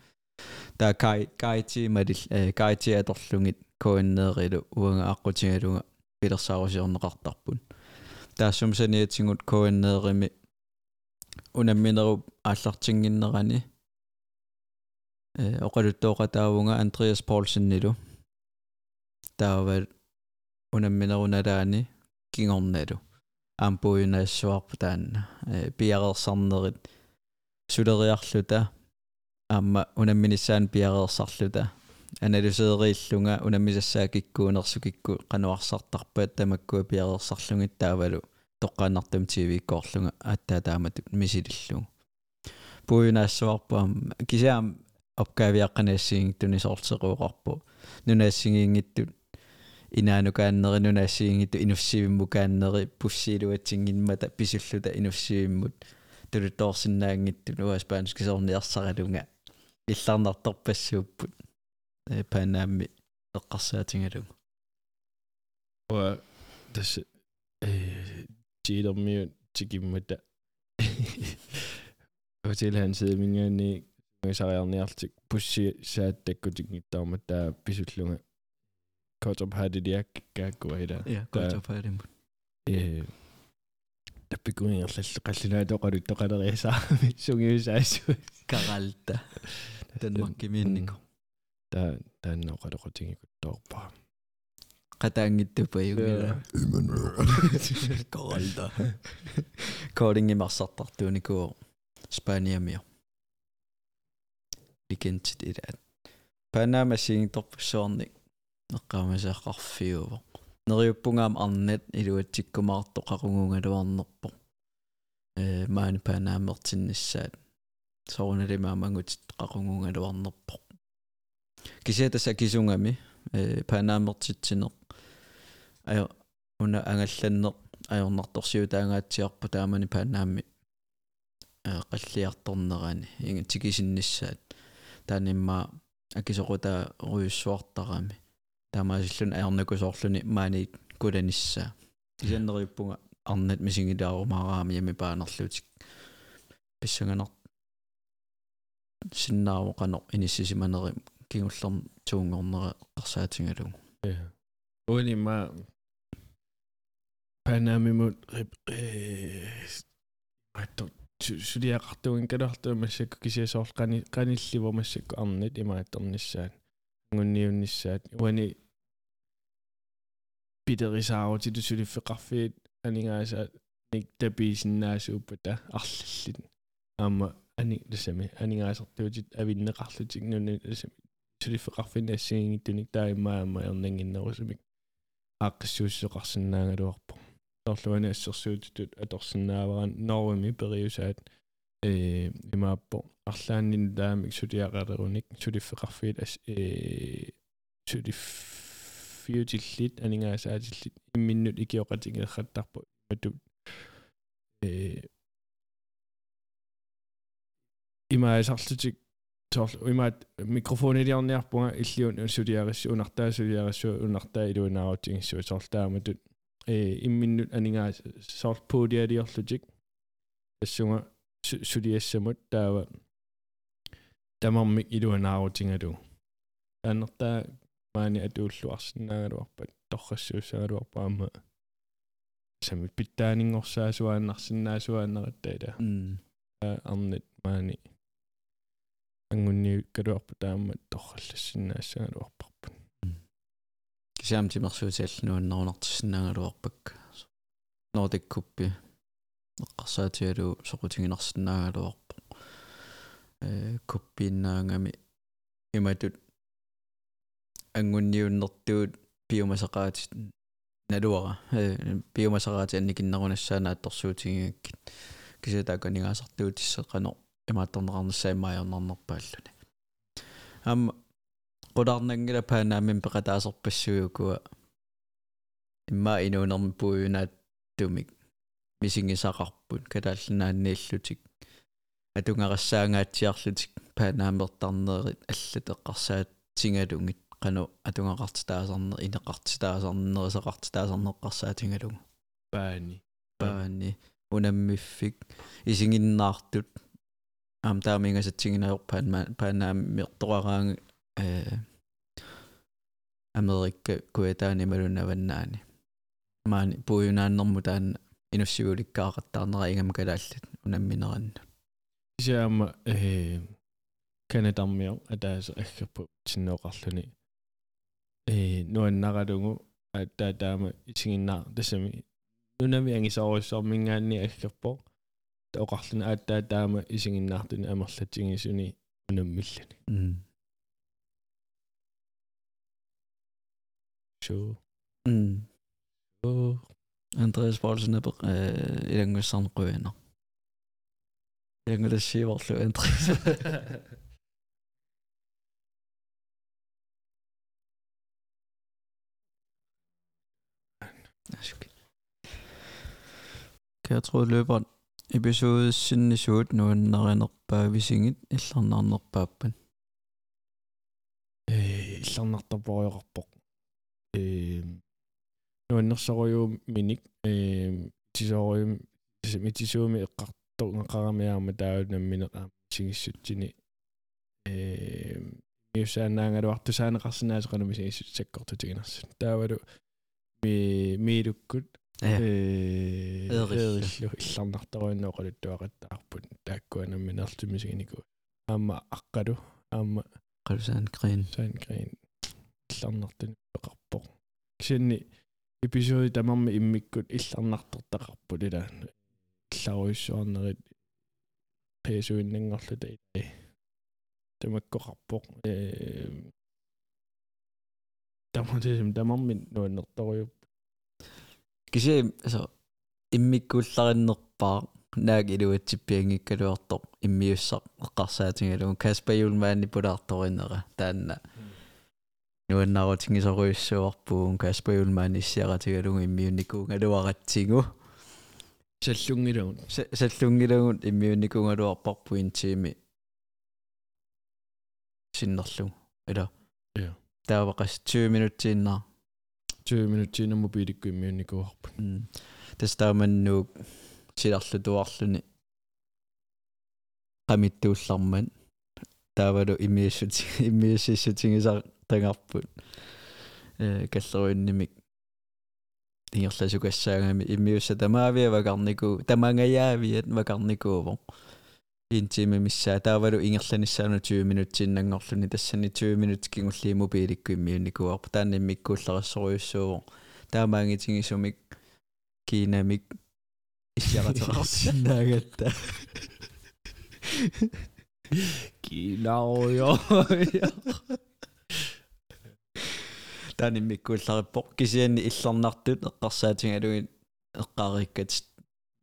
таа кай кайти мадил э кайти аторлугит координеерилу уанга аққутингалунга пилерсаарусиорнеқартарпут таассумсаниатингут координеерими унамминеруп ааллартингиннерани оқалуттооqataavunga Andreas Paulsen-нилу таавал унамминеруналаани кингорналу аампуйунаассуарпу таанна пиареерсарнерит сулериарлута. Аама унамминиссаан пиареерсарлута аналисеерииллунга унаммисассаа киккуунерсукикку кануарсартарпаат тамаккуа пиареерсарлугит таавалу тоққааннартум тивиккоорлунга ааттаа таамату мисилиллугу пуйунаассуарпаам кисаам opgaaviaqqanassiingittu soorteruuqarpu nunaassigiingittut inaanukaanneri nunaassigiingittu inussivimmu kaanneri pussiiluatsinginmata pisulluta inussivimmut tuluttoorsinnaangittu nuas paaniskisorniarsaralunga illarnartorpassuupput paanaammi eqqarsaatigalunga
wa tas eh tiilermiut tikimmata hotelhan sidmingaani сариарниартик пусси сааттаккутингиттаарма таа писуллунга котоп хадидиак кааккуайда
я котоп хадимут
э. Таппикуингерлалле қаллунаатоқалут тоқалериасаами сунгиусаассу
каралта танмаккимииннико
та таанноқалоқутингикутторпаа
qataangittuppa yugila koralta koodingimarsartartuunikuo spaniamio ilaat Panama singtorpussoornik neqqaamasaqqarfiuvo neriuppungaam arnat iluatsikkumaarto qaqungungaluarnerpo э маани панааmertinnissaat соорналимаамангут qaqungungaluarnerpo кисиатаса кисунгами э панааmertitsinеq ая уна ангалланнеq ajornartorsiutaangaatiarpu taamani panaammi qalliartornerani inga tikisinnissaat таанимма акисоқута руйуссуартарами таамаасиллун аернакусоорлуни маанит куланиссаа тисаннериуппунга арнат мисигилаарумаараами ями паанерлутик писсанганер синнаавоқанер иниссисиманери кигуллерм туунгорнера қарсаатингалугу
я унима панамимут э аттор сулиақартугин калаартуу массакку кисиасоорл қани қанилливо массакку арнит имаатторнissaat ngунниуннissaat уани питерисаарути тусулиффеқарфиит анингаасаат ник таписиннаасууппата арллит аама ани ласами анингаасартуутит авиннеқарлутик нуни ласами сулиффеқарфинаассигингиттуник таимаама ернангиннерусумик ааққиссууссеқарсинаагалуарпо торлуани ассерсуутитут аторсиннааваран норвими периусаат э имааппо арлааннин таамик сулиақалеруник сулиффеқарфиит ас э сулиффиутиллит анингаасаатиллит имминнут икиоқатингерхаттарпу мату э имаасарлутик торл имаат микрофонилиарниарпунга иллиун сулиарисsu унартаа сулиарисsu унартаа илуинааруутингиссуу соорлтааматут э имминнут анингаа сорт пуудиалиорлутик тассунга сулиассамут таава тамармик илуанаарутингалу таанертаа маани атууллуарсинаагалуарпат торрассуусаагалуарпаама сами питтаанингорсаасуааннарсинаасуааннератта
м
арнит маани ангунни калуарпа таама торраллассинаассаагалуарпарпут
кисаам тимерсуутиаллунуаннерунартиссинаагалуарпак Nordic Cup эққарсаатигалу соқутингинарсинаагалуарпо э куппииннаангами иматут ангунниуннэртуут биомасақаатит налуара э биомасақаати анникиннерунассаана атторсуутингиаккит кисатааканигаасартуутиссеқано имаатторнеқарнассаимаайорнарнерпааллуни ам qulарнангила паанаамин пеқатаасерпассуйукуа имма инуунерми пууюнааттумик мисингисақарпут калааллинааннииллутик атунгарассаангаатсиарлутик паанаамертарнерит аллат эққарсаат тингалунгит qanu атунгақартитаасарнер инеқартитаасарнерисеқартитаасарнеққарсаатингалугу
паани
паани унаммиффик исигиннаартут аам таамингасатсигинаёр паанма паанааммиорторараанг э америкка куэтаани малунаваннаани маани пуюнааннэрму таанна инуссигуликкаақаттаарнера ингам калааллат унамминеранна
исаама э канадармио атааса аггаппу синнооқарлуни э нуаннаралугу аттаа таама исигиннаа тассами нунами ангисаруссаармингаанни аггаппо таоқарлуни аттаа таама исигиннаартуни амерлатсигисуни унаммиллани
м
so
м
so
Andreas Poulsen er øh, ilangussan quena. Ilangulassiivarlu Andreas. Jeg tror løber episode sinne suut nu narinerpaa visingit illarnaarnerpaappan.
э илларнартарпориоқарпоқ э нуаннерсориу миник э тисориум митисууми эққартоқнеқарамиарма таавнамминеқаа сигиссутсини э миусаанаангалуартусаанеқарсинаасеқануми сигиссутсаккортутигинарсут таавалу ми миилуккут э
Эриллу.
илларнартаруиннооқалуттуақаттаарпут тааккуанамминерлумисигинику аама аққалу аама
Qalsaan green.
Sandgren илларнартун пеқарпоқ. Кисинни эпизоди тамарми иммиккут илларнартортақарпут ила илларуиссуарнерит пэсуиннангорлута ила тамаккоқарпоқ э таматисим тамарми нуаннерторуйуп
Kisi altså immikkuullarinnerpaa naag iluatsippiangikkaluartoq immiussaq eqqarsaatigalugun Kasper Julmaanni pulaartorinera Kasper Julmaanni issiaratigalugun immiunnikuungaluaratsigu
саллунгилагун
сallungilagun immiunnikuungaluarparpuin tiimi sinnerlu ila
Ja.
таавақас 20 минутсииннаа
20 минутсина мобиликку иммиунникуарпут
тастааманнуук силарлутуарлуни qamittуулlarman таавалу имииссути имииссиссутингисаа тангаарпут э каллеруиннимик ингерласукассаагами иммиусса тамаавиа вакарнику тамангаяавиат вакарникууво интиме миссаа таавалу ингерланиссаану 20 минутсиннангорлуни тассани 20 минуткингулли мобиликку иммиунникуарпа таанниммиккууллерассоруйуссууво таамаангитингисумик кинамик [LAUGHS] иссиаратеқарсинаагатта [LAUGHS]
килаоё
таниммиккууллариппо кисианни илларнартут эққарсаатингалугит эққариккат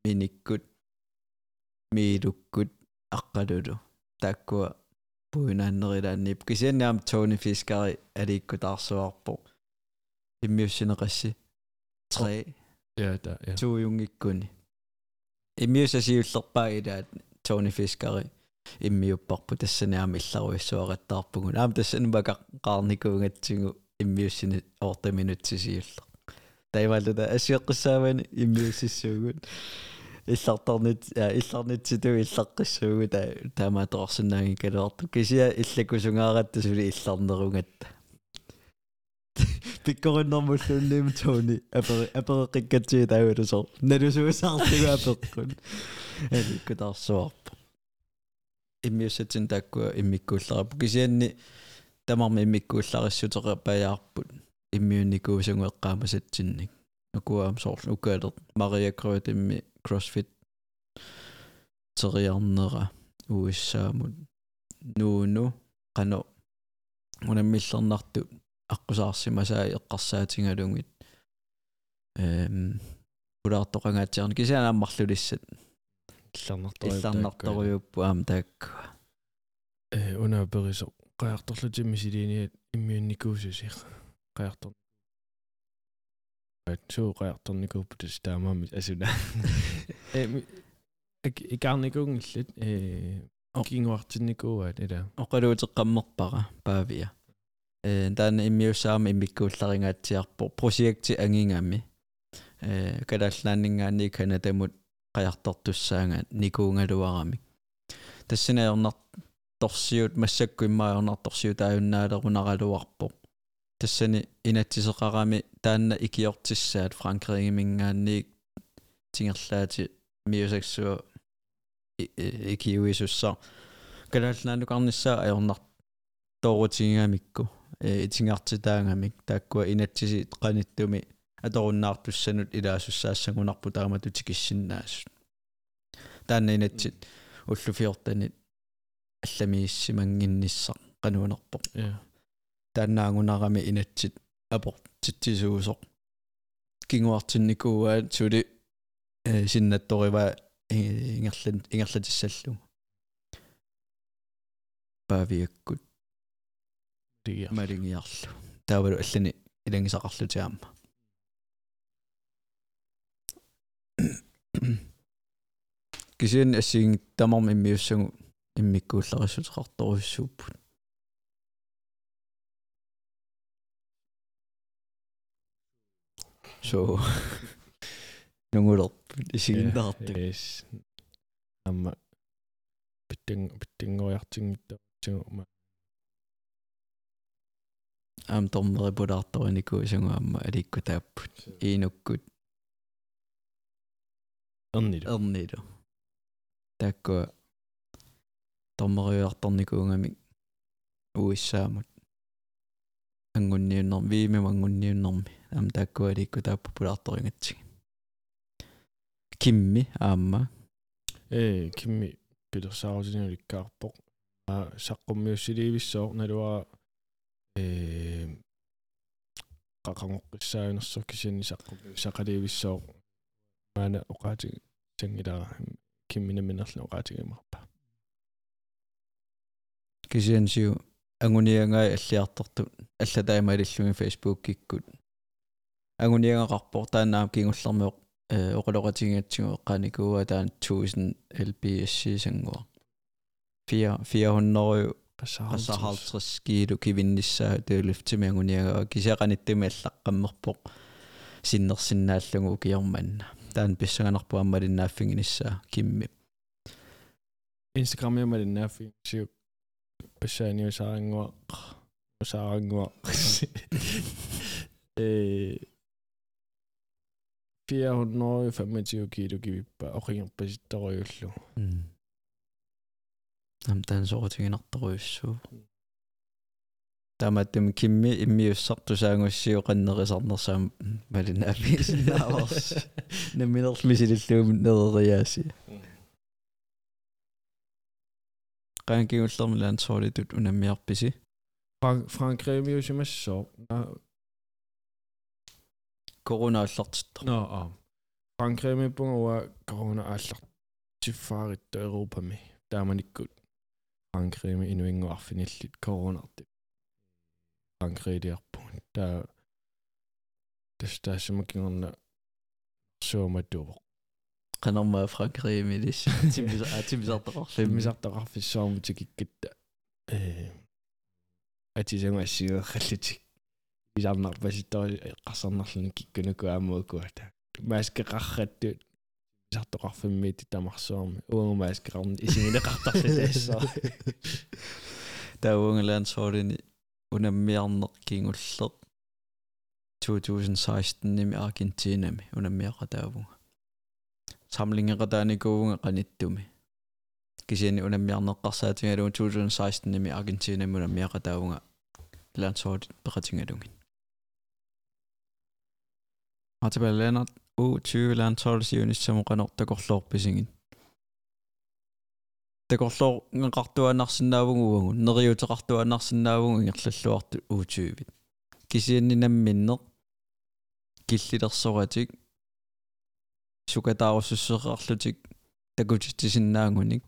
миниккут миилуккут аққалулу тааккуа пуинааннерилааннип кисианниам тони фискари аликкутаарсуарпо иммиуссинеқасси 3
ja да ja
тууюнгиккуни иммиусасиуллерпаа илаат тони фискари иммиуппарпу тассаниами илларуиссуақаттаарпугун аама тассани мака қаарникуунгатсигу иммиуссини орта минутсисиуллер тайваллута ассиэққиссаавани иммиуссиссуугут иллартарнит илларнитситу иллаққиссуугу та таамааторсинааги калуарту кисиа иллакусунгааратта сули илларнерунгатта [LAUGHS] пиккориннэрмуллуунниим тоони апери апереқиккатсии таавалусор налусуусаартуга апеққун аликкутаарсуарпа иммиуссатин тааккуа иммиккуулларапу кисианни тамарми иммиккууллариссутерпаяарпут иммиунникуусунгеққаамасатсинник акуаам соорлу укаалер мария кроет имми кроссфит териарнера уиссаамут. Нууну қано унаммиллернарту. Аққусаарсимасаа эққарсаатингалунгит эм пулаартоқангаатсиарни кисаанааммарлулиссат
илларнартори
илларнарторуйуппу аам таакку
э уна перисо qaartorlutимми силиниат иммиунникуусусиқ qaartor at så qaartornikuuppu tas taamaami asuna э икаарникунгиллат э кингуартинникууаат ила
оқалуутеққаммерпара паавия э таана иммиуссаама иммиккуулларингаатсиарпо прожекти ангингами э калааллааннингаани канатамут qajartortussaanga nikuungaluarami тассинаернар торсиут массакку иммаернарторсиут ааюннаалерунаралуарпо тассани инатсисеқарами таанна икиортиссаат франкригимингаанниик тингерлаати миусаксуа икиуисусса калааллаанукарниссаа аернар тоорутингамикку э итингартитаангамик тааккуа инатсиси qaниттуми аторуннаартуссанут илаасуссаассагунарпу таамату тикиссиннаасут таанна инатсит уллуфиортанит алламииссимангинниссақ qanуунерпо тааннаагунарами инатсит апор титсисуусоқ кингуартинникууаат сули синнатторива ингерлан ингерлатиссаллу павиаккут малингиарлу таавалу аллани илангисақарлутиаама кисиан ассигин тамарми иммиуссагу иммиккуулларissутеқарторуссууппут so [LAUGHS] нунгулерп исигиннаарту
yes амма питтин питтингояртингиттаатсигу
ам тормери пулаарторинику сангуамма аликку тааппут иинуккут
эрнилу
эрнилу тааккуа тормериуарторникуунгамик уиссаамут ангунниуннер виими мангунниуннерми ам тааккуа аликку тааппу пулаарторингатсиг кимми аама
э кимми. Пилерсаарутингаликкаарпоқ а саққуммиуссиливиссоо налуара э qaqangoqqissaayunersuq kisianni saqqummi saqaliivissoo maana oqaati sangilaa kimminaminerlun oqaatigimarpa
кисиансиу агуниангаа аллиартортут аллатаамалиллуги фейсбук киккут. Агуниангақарпор таанаам кингуллэрмиоқ э оқулоқатингатсигу эққаникууа таан 1000 lbsc сангуа 4 400 qassarhaltris kiilo kivinnissaa tuuluftimu aguniagaa kisiaqanittumi allaqқаммерпоқ синнерсиннааллугу укиорманна таан писсаганарпу аммалиннааффигинissaa кимми.
Instagram ямалиннааффи сиу пассааниусаарангуа усаарангуа э 425 kilo kivippa oqingerpasittoruйуллу
нам таан соорутигинарторуйуссуу тааматтум кимми иммиуссартусаангуссиу qannerisarnersaam малинаафисиннааварс наминерлмисилиллуум нерeriaasi qaankiullermi landsholitut unammiarpisi
Frank Frankrig miusimassoo
corona аллартитто
no a Frankrig mi punga corona allart tiffarittu Europami taamanikkut Frankrig mi inuinguarfinillit coronarti Frankrig diarpun ta тастаасамакингерна сууматуво
qanarmaa frankriimilis timmis timmisartaqarlum
фимисартақарфиссуарму тикиккатта э атисангуассигеерраллутик исарнарпаситтори эққарсарнарлуни киккунуку аамуакуата маскеқарраттут сартоқарфиммиит тамарсуарми уангумааскеқарни исигинеқартарлу таассаа
тауангилаансоорини унаммиарнеқ кингуллеқ 2016-ними Аргентинами унаммиақатаавунга самлингеқатааникуунга қаниттуми кисиани унаммиарнеққарсаатингалуун 2016-ними Аргентинами унаммиақатаавунга лансоорит пеқатингалунгин атабалланат у 20 лансоорсиунissamo qanортакорлоорписигин такорлоо ngaqartuanarsinnaavunguugu neriuteqartuanarsinnaavungu ingерллуарту uutsuivit кисианнинамминнеқ киллилерсоратик сукатааруссуссеқарлутик такутитсиннаангуник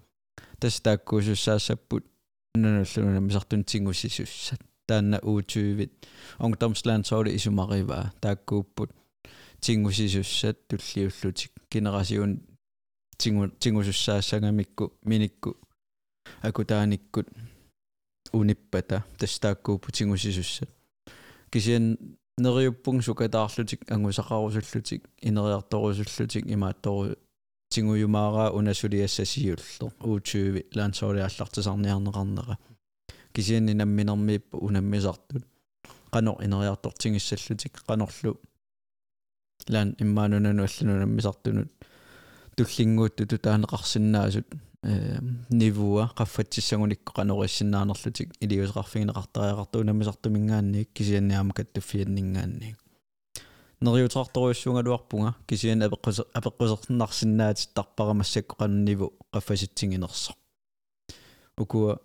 тас тааккуусуссаассаппут нануллунам мисартун тингуссисуссат таанна uutsuivit ongdomslandsooли исумариваа тааккууппут тингуссисуссат туллиуллутик генерасиун тингу тингусуссаассагамикку миникку акутааниккут униппата тастааккууппу тингуссисуссат кисиан нериуппун сукатаарлутик ангусақарусуллутик инериарторусуллутик имааттору тингуюмаараа унасулиассасиуллер уутсууви лаансоолиаллартисарниарнеқарнера кисианни намминермииппу унаммисартут qanor ineriartortingissallutik qanorlu лаан иммаанунану алланунаммисартунут туллингуутtu тутаанеқарсинаасут э нивуа qaffатсиссагуникко канориссиннаанерлутик илиусеқарфигинеқартариақарту намисартумингаанниик кисианниаама каттуффианнингаанниик нериутеқарторуйуссунгалуарпунга кисиан апеққус апеққусернарсинаатит тарпарамассакку қанниву qaffаситсигинерсо укуа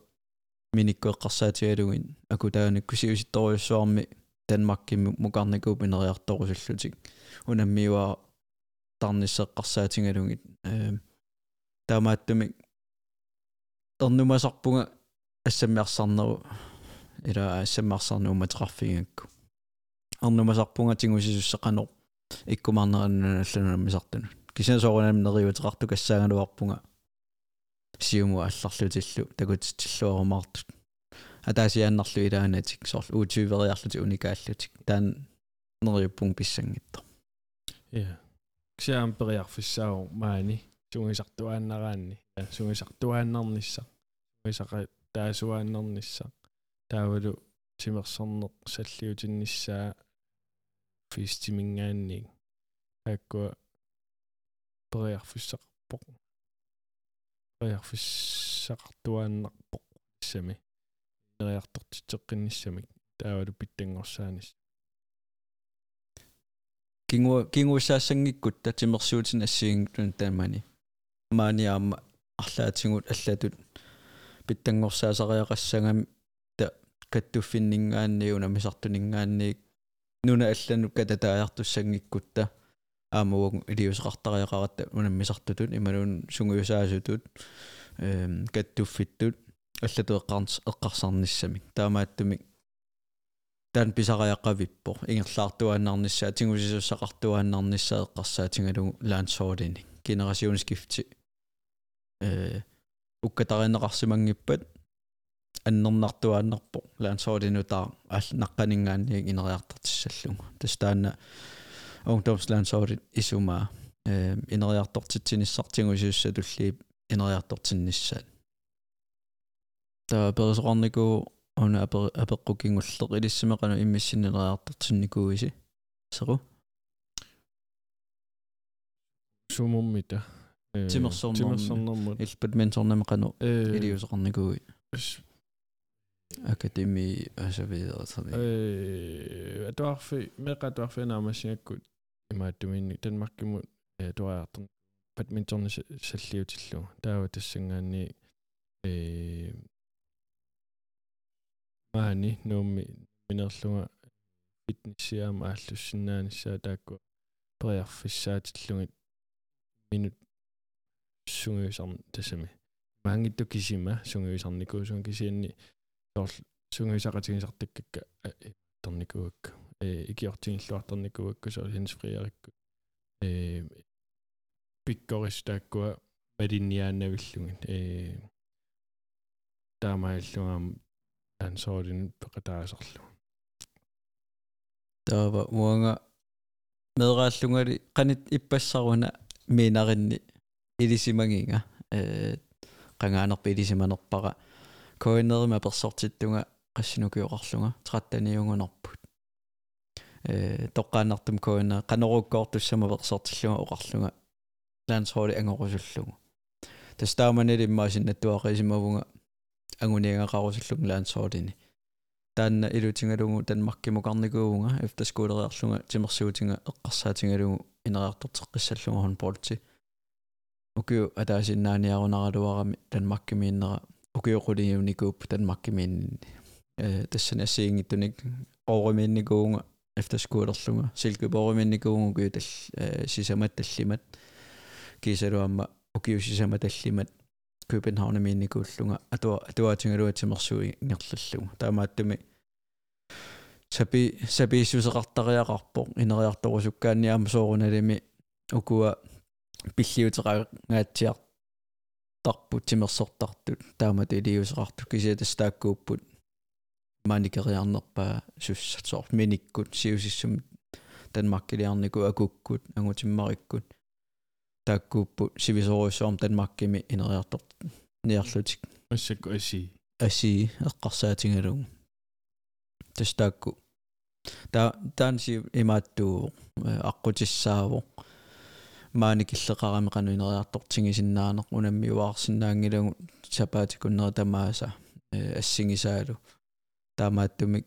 миниккуэққарсаатигалугин акутааник кусиуситторуйуссуарми данмаркимму мукарникууп инериарторусуллутик унаммиуа тарниссеққарсаатингалугит э таамааттумик торнумасарпунга ассаммиарсарнеру ила ассаммиарсарнуу матеқарфигакку арнумасарпунга тингусисуссеқанор иккумаарнеранналлунамисартуну кисасоорунам нериутеқарту кассаагалуарпунга сиуму алларлутиллу такутиллуарумаартут атаасиааннарлу илаанатик соорлу уутювериарлути уникааллутик таан нериуппун писсангитто
я ксаам периарфиссаау маани сунгисартуааннараанни сунгисартуааннарнisса сунгисаqa таасуааннарнisса таавалу тимерсорнеқ саллиутиннissaa фистимингаанник аккуа периарфиссақарпоқ периарфиссақартуааннарпоқ иссами нериартортитеққинниссамик таавалу питтангорсаанис
кингу кингуссаассангиккут татимерсуутин ассиингтун таамани маниаама арлаатингут аллатут питтангорсаасариақассагами та каттуффиннингаанниуна мисартунингаанниик нуна алланут кататааяартуссангиккутта аамаугу илиусеқартариақаратта унаммисартутут ималуун сунгуюсаасутут эм каттуффиттут аллатуэққарнс эққарсарниссамик таамааттумик таан писариаққавиппо ингерлаартуааннарнissaа тингусисуссақартуааннарнissaа эққарсаатингалугу лаансоолини генерасионскифти э уккатаринеқарсимангиппат аннернартуааннарпо лаансоолинутаа алл наққанингаанниик инериартартиссаллугу тастаана ungdomslandsholdet исумаа э инериартортитсиниссартингусиуссатуллиип инериартортиннissaат таа персоқарнику уна апер апеққукингуллеқ илиссимеқану иммиссиннериартортинникууиси серу
сумуммита
тимерсорнэрмут илпатменторнамеқану илиусеқарникууи академи асавидера
э атуарфи меқатуарфинаамассиаккут имааттуминни танмаркимут туаартер бадминторни саллиутиллу таава тассангаанни э маани нуумми минерлунга фитнессиаама ааллуссинааниссаа таакку периарфиссаатиллугит минут сунгуисарн тассами маангитту кисима сунгуисарникуусун кисианни сорл сунгуисақатигисартаккакка торникуакка э икиортигиллуарторникуакку соо хинсфриарикку э пиккорис тааккуа малинниааннавиллугит э таамааллугаам ансоорин пекатаасерлу
таава уанга медрааллунгали qanit иппассаруна miinarinni ilisimanginga э qangaanerpa ilisimanerpara koinerima persortittunga qassinukiоqarlunga траттаниунгунарпут э тоққаанартум коина каноруккоортуссама персортиллунга оқарлунга лансхоли ангорусуллугу тастааманили иммаасиннаттуақисимавунга агуниангақарусуллуг лансхолини таанна илутингалугу танмаркимукарникуунга эфтаскуулериарлунга тимерсуутинга эққарсаатингалугу инериартортеққиссаллунга хон полти укиу атаасиннааниарунаралуарами танмаркимииннера укиоқулиуникууп танмаркимиинни э тассана ассиингиттуник оримиинникуунга эфтаскуулерлунга силкупоримиинникуунгу куу тал сисамат таллимат кисалуамма укиусисама таллимат Københavnamiinnikууллунга атуа атуаатингалуатимерсуи ингерллугу таамааттуми сапи сапииссусеқартариақарпоқ инериарторусуккаанниаама сооруналими укуа пиллиутеқагаатсиар тарпут тимерсортартут таамат илиусеқарту кисиатас тааккууппут маникериарнерпаа суссатсоор миниккут сиусиссум данмаркилиарнику акуккут ангутиммариккут тааккууппу сивисоруйссуарм данмаркими инериартор ниарлутик
ассакку аси
аси эққарсаатингалугу тастаакку та таанси имааттуу аққутиссаавоо маани киллеқарами қану инериартортингисиннаанеқ унамми уаарсинаангилагу сапаатикуннери тамааса ассигисаалу таамааттумик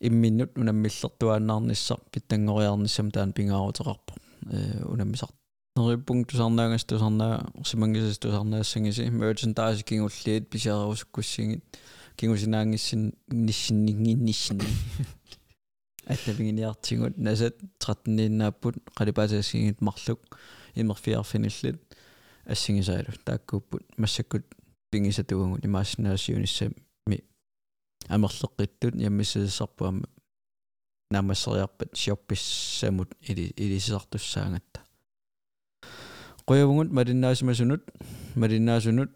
имминнут унаммиллертуааннаарниссар питтангориарниссам таан пингаарутеқарпо унаммисар нериппунг тусарнаагас тусарнаа симангисас тусарнаассангиси merchandise кингуллиит писаарусуккуссигит кингусинаангиссин ниссиннингинниссини атнавингиниартигут насат 13-ниннааппут қалипаасаассигит марлук имерфиарфиниллит ассигисаалу тааккууппут массаккут пингисатугунгут имаассинаасиунissamми амерлеққиттут яммиссасарпуамма наамассериарпат сиорписсамут или илисисартуссаангатта qoyavungut malinnaasimasunut malinnaasунут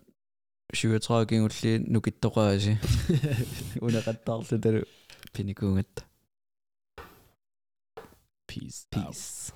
37 кингулли нукиттоqaasi унеқаттаарлу талу пиникуунгатта
peace
peace